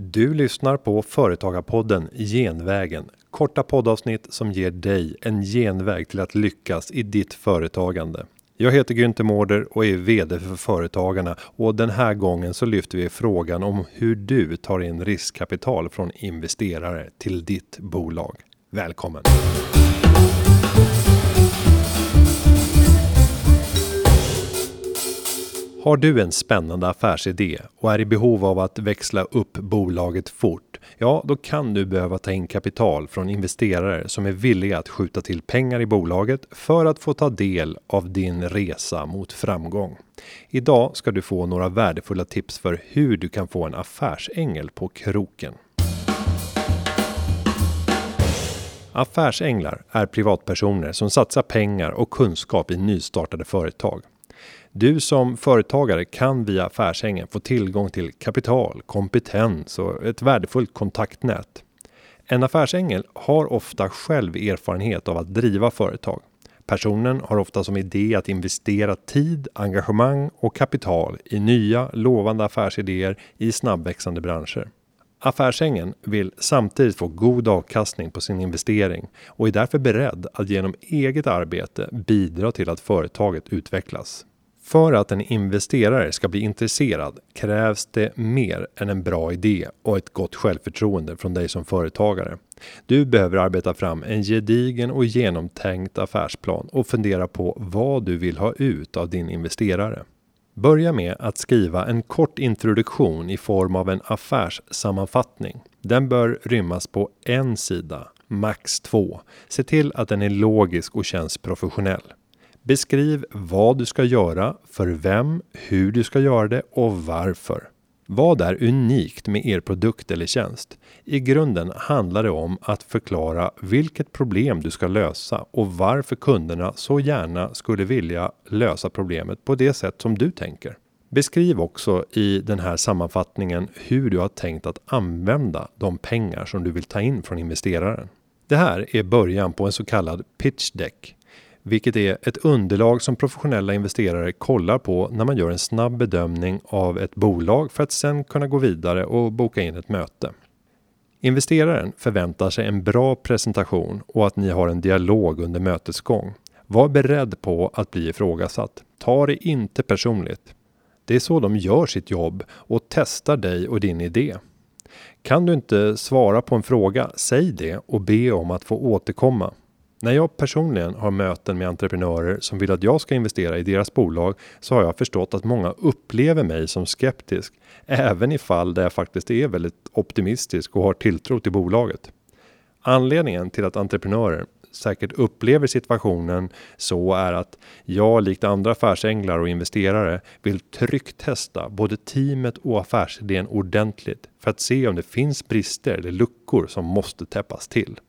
Du lyssnar på Företagarpodden Genvägen. Korta poddavsnitt som ger dig en genväg till att lyckas i ditt företagande. Jag heter Günther Mårder och är VD för Företagarna och den här gången så lyfter vi frågan om hur du tar in riskkapital från investerare till ditt bolag. Välkommen! Har du en spännande affärsidé och är i behov av att växla upp bolaget fort? Ja, då kan du behöva ta in kapital från investerare som är villiga att skjuta till pengar i bolaget för att få ta del av din resa mot framgång. Idag ska du få några värdefulla tips för hur du kan få en affärsängel på kroken. Affärsänglar är privatpersoner som satsar pengar och kunskap i nystartade företag. Du som företagare kan via Affärsängen få tillgång till kapital, kompetens och ett värdefullt kontaktnät. En affärsängel har ofta själv erfarenhet av att driva företag. Personen har ofta som idé att investera tid, engagemang och kapital i nya lovande affärsidéer i snabbväxande branscher. Affärsängen vill samtidigt få god avkastning på sin investering och är därför beredd att genom eget arbete bidra till att företaget utvecklas. För att en investerare ska bli intresserad krävs det mer än en bra idé och ett gott självförtroende från dig som företagare. Du behöver arbeta fram en gedigen och genomtänkt affärsplan och fundera på vad du vill ha ut av din investerare. Börja med att skriva en kort introduktion i form av en affärssammanfattning. Den bör rymmas på en sida, max två. Se till att den är logisk och känns professionell. Beskriv vad du ska göra, för vem, hur du ska göra det och varför. Vad är unikt med er produkt eller tjänst? I grunden handlar det om att förklara vilket problem du ska lösa och varför kunderna så gärna skulle vilja lösa problemet på det sätt som du tänker. Beskriv också i den här sammanfattningen hur du har tänkt att använda de pengar som du vill ta in från investeraren. Det här är början på en så kallad pitch deck vilket är ett underlag som professionella investerare kollar på när man gör en snabb bedömning av ett bolag för att sen kunna gå vidare och boka in ett möte. Investeraren förväntar sig en bra presentation och att ni har en dialog under mötets gång. Var beredd på att bli ifrågasatt. Ta det inte personligt. Det är så de gör sitt jobb och testar dig och din idé. Kan du inte svara på en fråga, säg det och be om att få återkomma. När jag personligen har möten med entreprenörer som vill att jag ska investera i deras bolag så har jag förstått att många upplever mig som skeptisk, även i fall där jag faktiskt är väldigt optimistisk och har tilltro till bolaget. Anledningen till att entreprenörer säkert upplever situationen så är att jag likt andra affärsänglar och investerare vill trycktesta både teamet och affärsidén ordentligt för att se om det finns brister eller luckor som måste täppas till.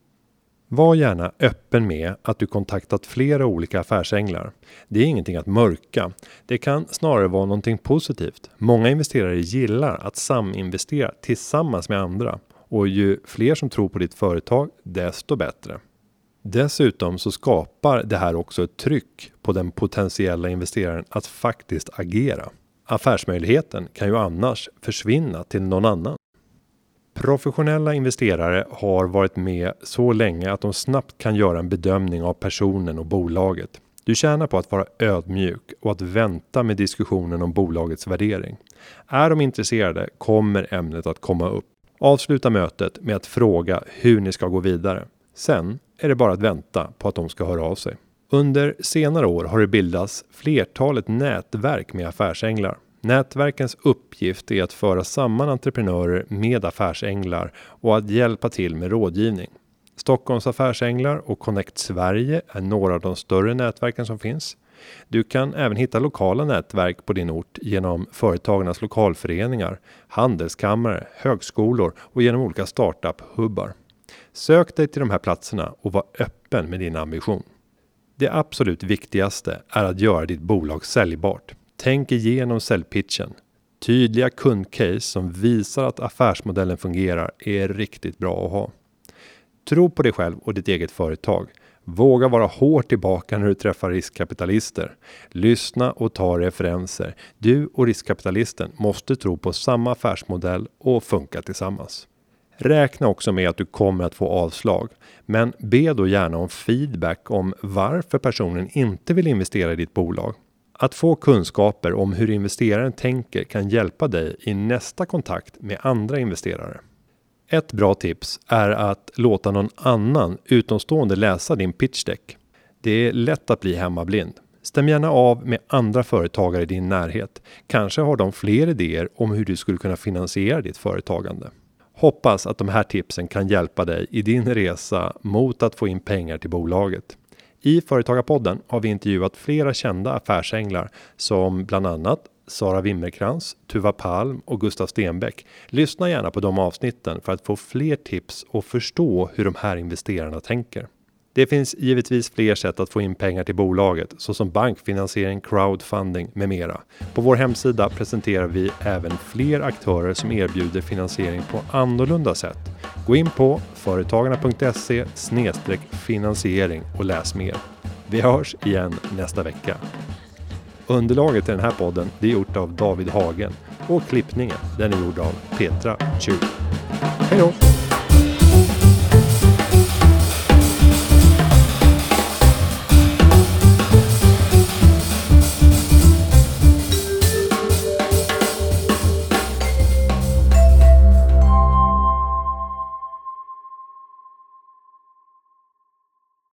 Var gärna öppen med att du kontaktat flera olika affärsänglar. Det är ingenting att mörka. Det kan snarare vara någonting positivt. Många investerare gillar att saminvestera tillsammans med andra och ju fler som tror på ditt företag, desto bättre. Dessutom så skapar det här också ett tryck på den potentiella investeraren att faktiskt agera. Affärsmöjligheten kan ju annars försvinna till någon annan. Professionella investerare har varit med så länge att de snabbt kan göra en bedömning av personen och bolaget. Du tjänar på att vara ödmjuk och att vänta med diskussionen om bolagets värdering. Är de intresserade kommer ämnet att komma upp. Avsluta mötet med att fråga hur ni ska gå vidare. Sen är det bara att vänta på att de ska höra av sig. Under senare år har det bildats flertalet nätverk med affärsänglar. Nätverkens uppgift är att föra samman entreprenörer med affärsänglar och att hjälpa till med rådgivning. Stockholms affärsänglar och Connect Sverige är några av de större nätverken som finns. Du kan även hitta lokala nätverk på din ort genom företagarnas lokalföreningar, handelskammare, högskolor och genom olika startup-hubbar. Sök dig till de här platserna och var öppen med din ambition. Det absolut viktigaste är att göra ditt bolag säljbart. Tänk igenom säljpitchen. Tydliga kundcase som visar att affärsmodellen fungerar är riktigt bra att ha. Tro på dig själv och ditt eget företag. Våga vara hårt tillbaka när du träffar riskkapitalister. Lyssna och ta referenser. Du och riskkapitalisten måste tro på samma affärsmodell och funka tillsammans. Räkna också med att du kommer att få avslag, men be då gärna om feedback om varför personen inte vill investera i ditt bolag. Att få kunskaper om hur investeraren tänker kan hjälpa dig i nästa kontakt med andra investerare. Ett bra tips är att låta någon annan utomstående läsa din pitchdeck. Det är lätt att bli hemmablind. Stäm gärna av med andra företagare i din närhet. Kanske har de fler idéer om hur du skulle kunna finansiera ditt företagande. Hoppas att de här tipsen kan hjälpa dig i din resa mot att få in pengar till bolaget. I Företagarpodden har vi intervjuat flera kända affärsänglar som bland annat Sara Wimmerkrans, Tuva Palm och Gustav Stenbeck. Lyssna gärna på de avsnitten för att få fler tips och förstå hur de här investerarna tänker. Det finns givetvis fler sätt att få in pengar till bolaget såsom bankfinansiering, crowdfunding med mera. På vår hemsida presenterar vi även fler aktörer som erbjuder finansiering på annorlunda sätt. Gå in på företagarna.se finansiering och läs mer. Vi hörs igen nästa vecka. Underlaget till den här podden det är gjort av David Hagen och klippningen den är gjord av Petra Tjur. Hej då!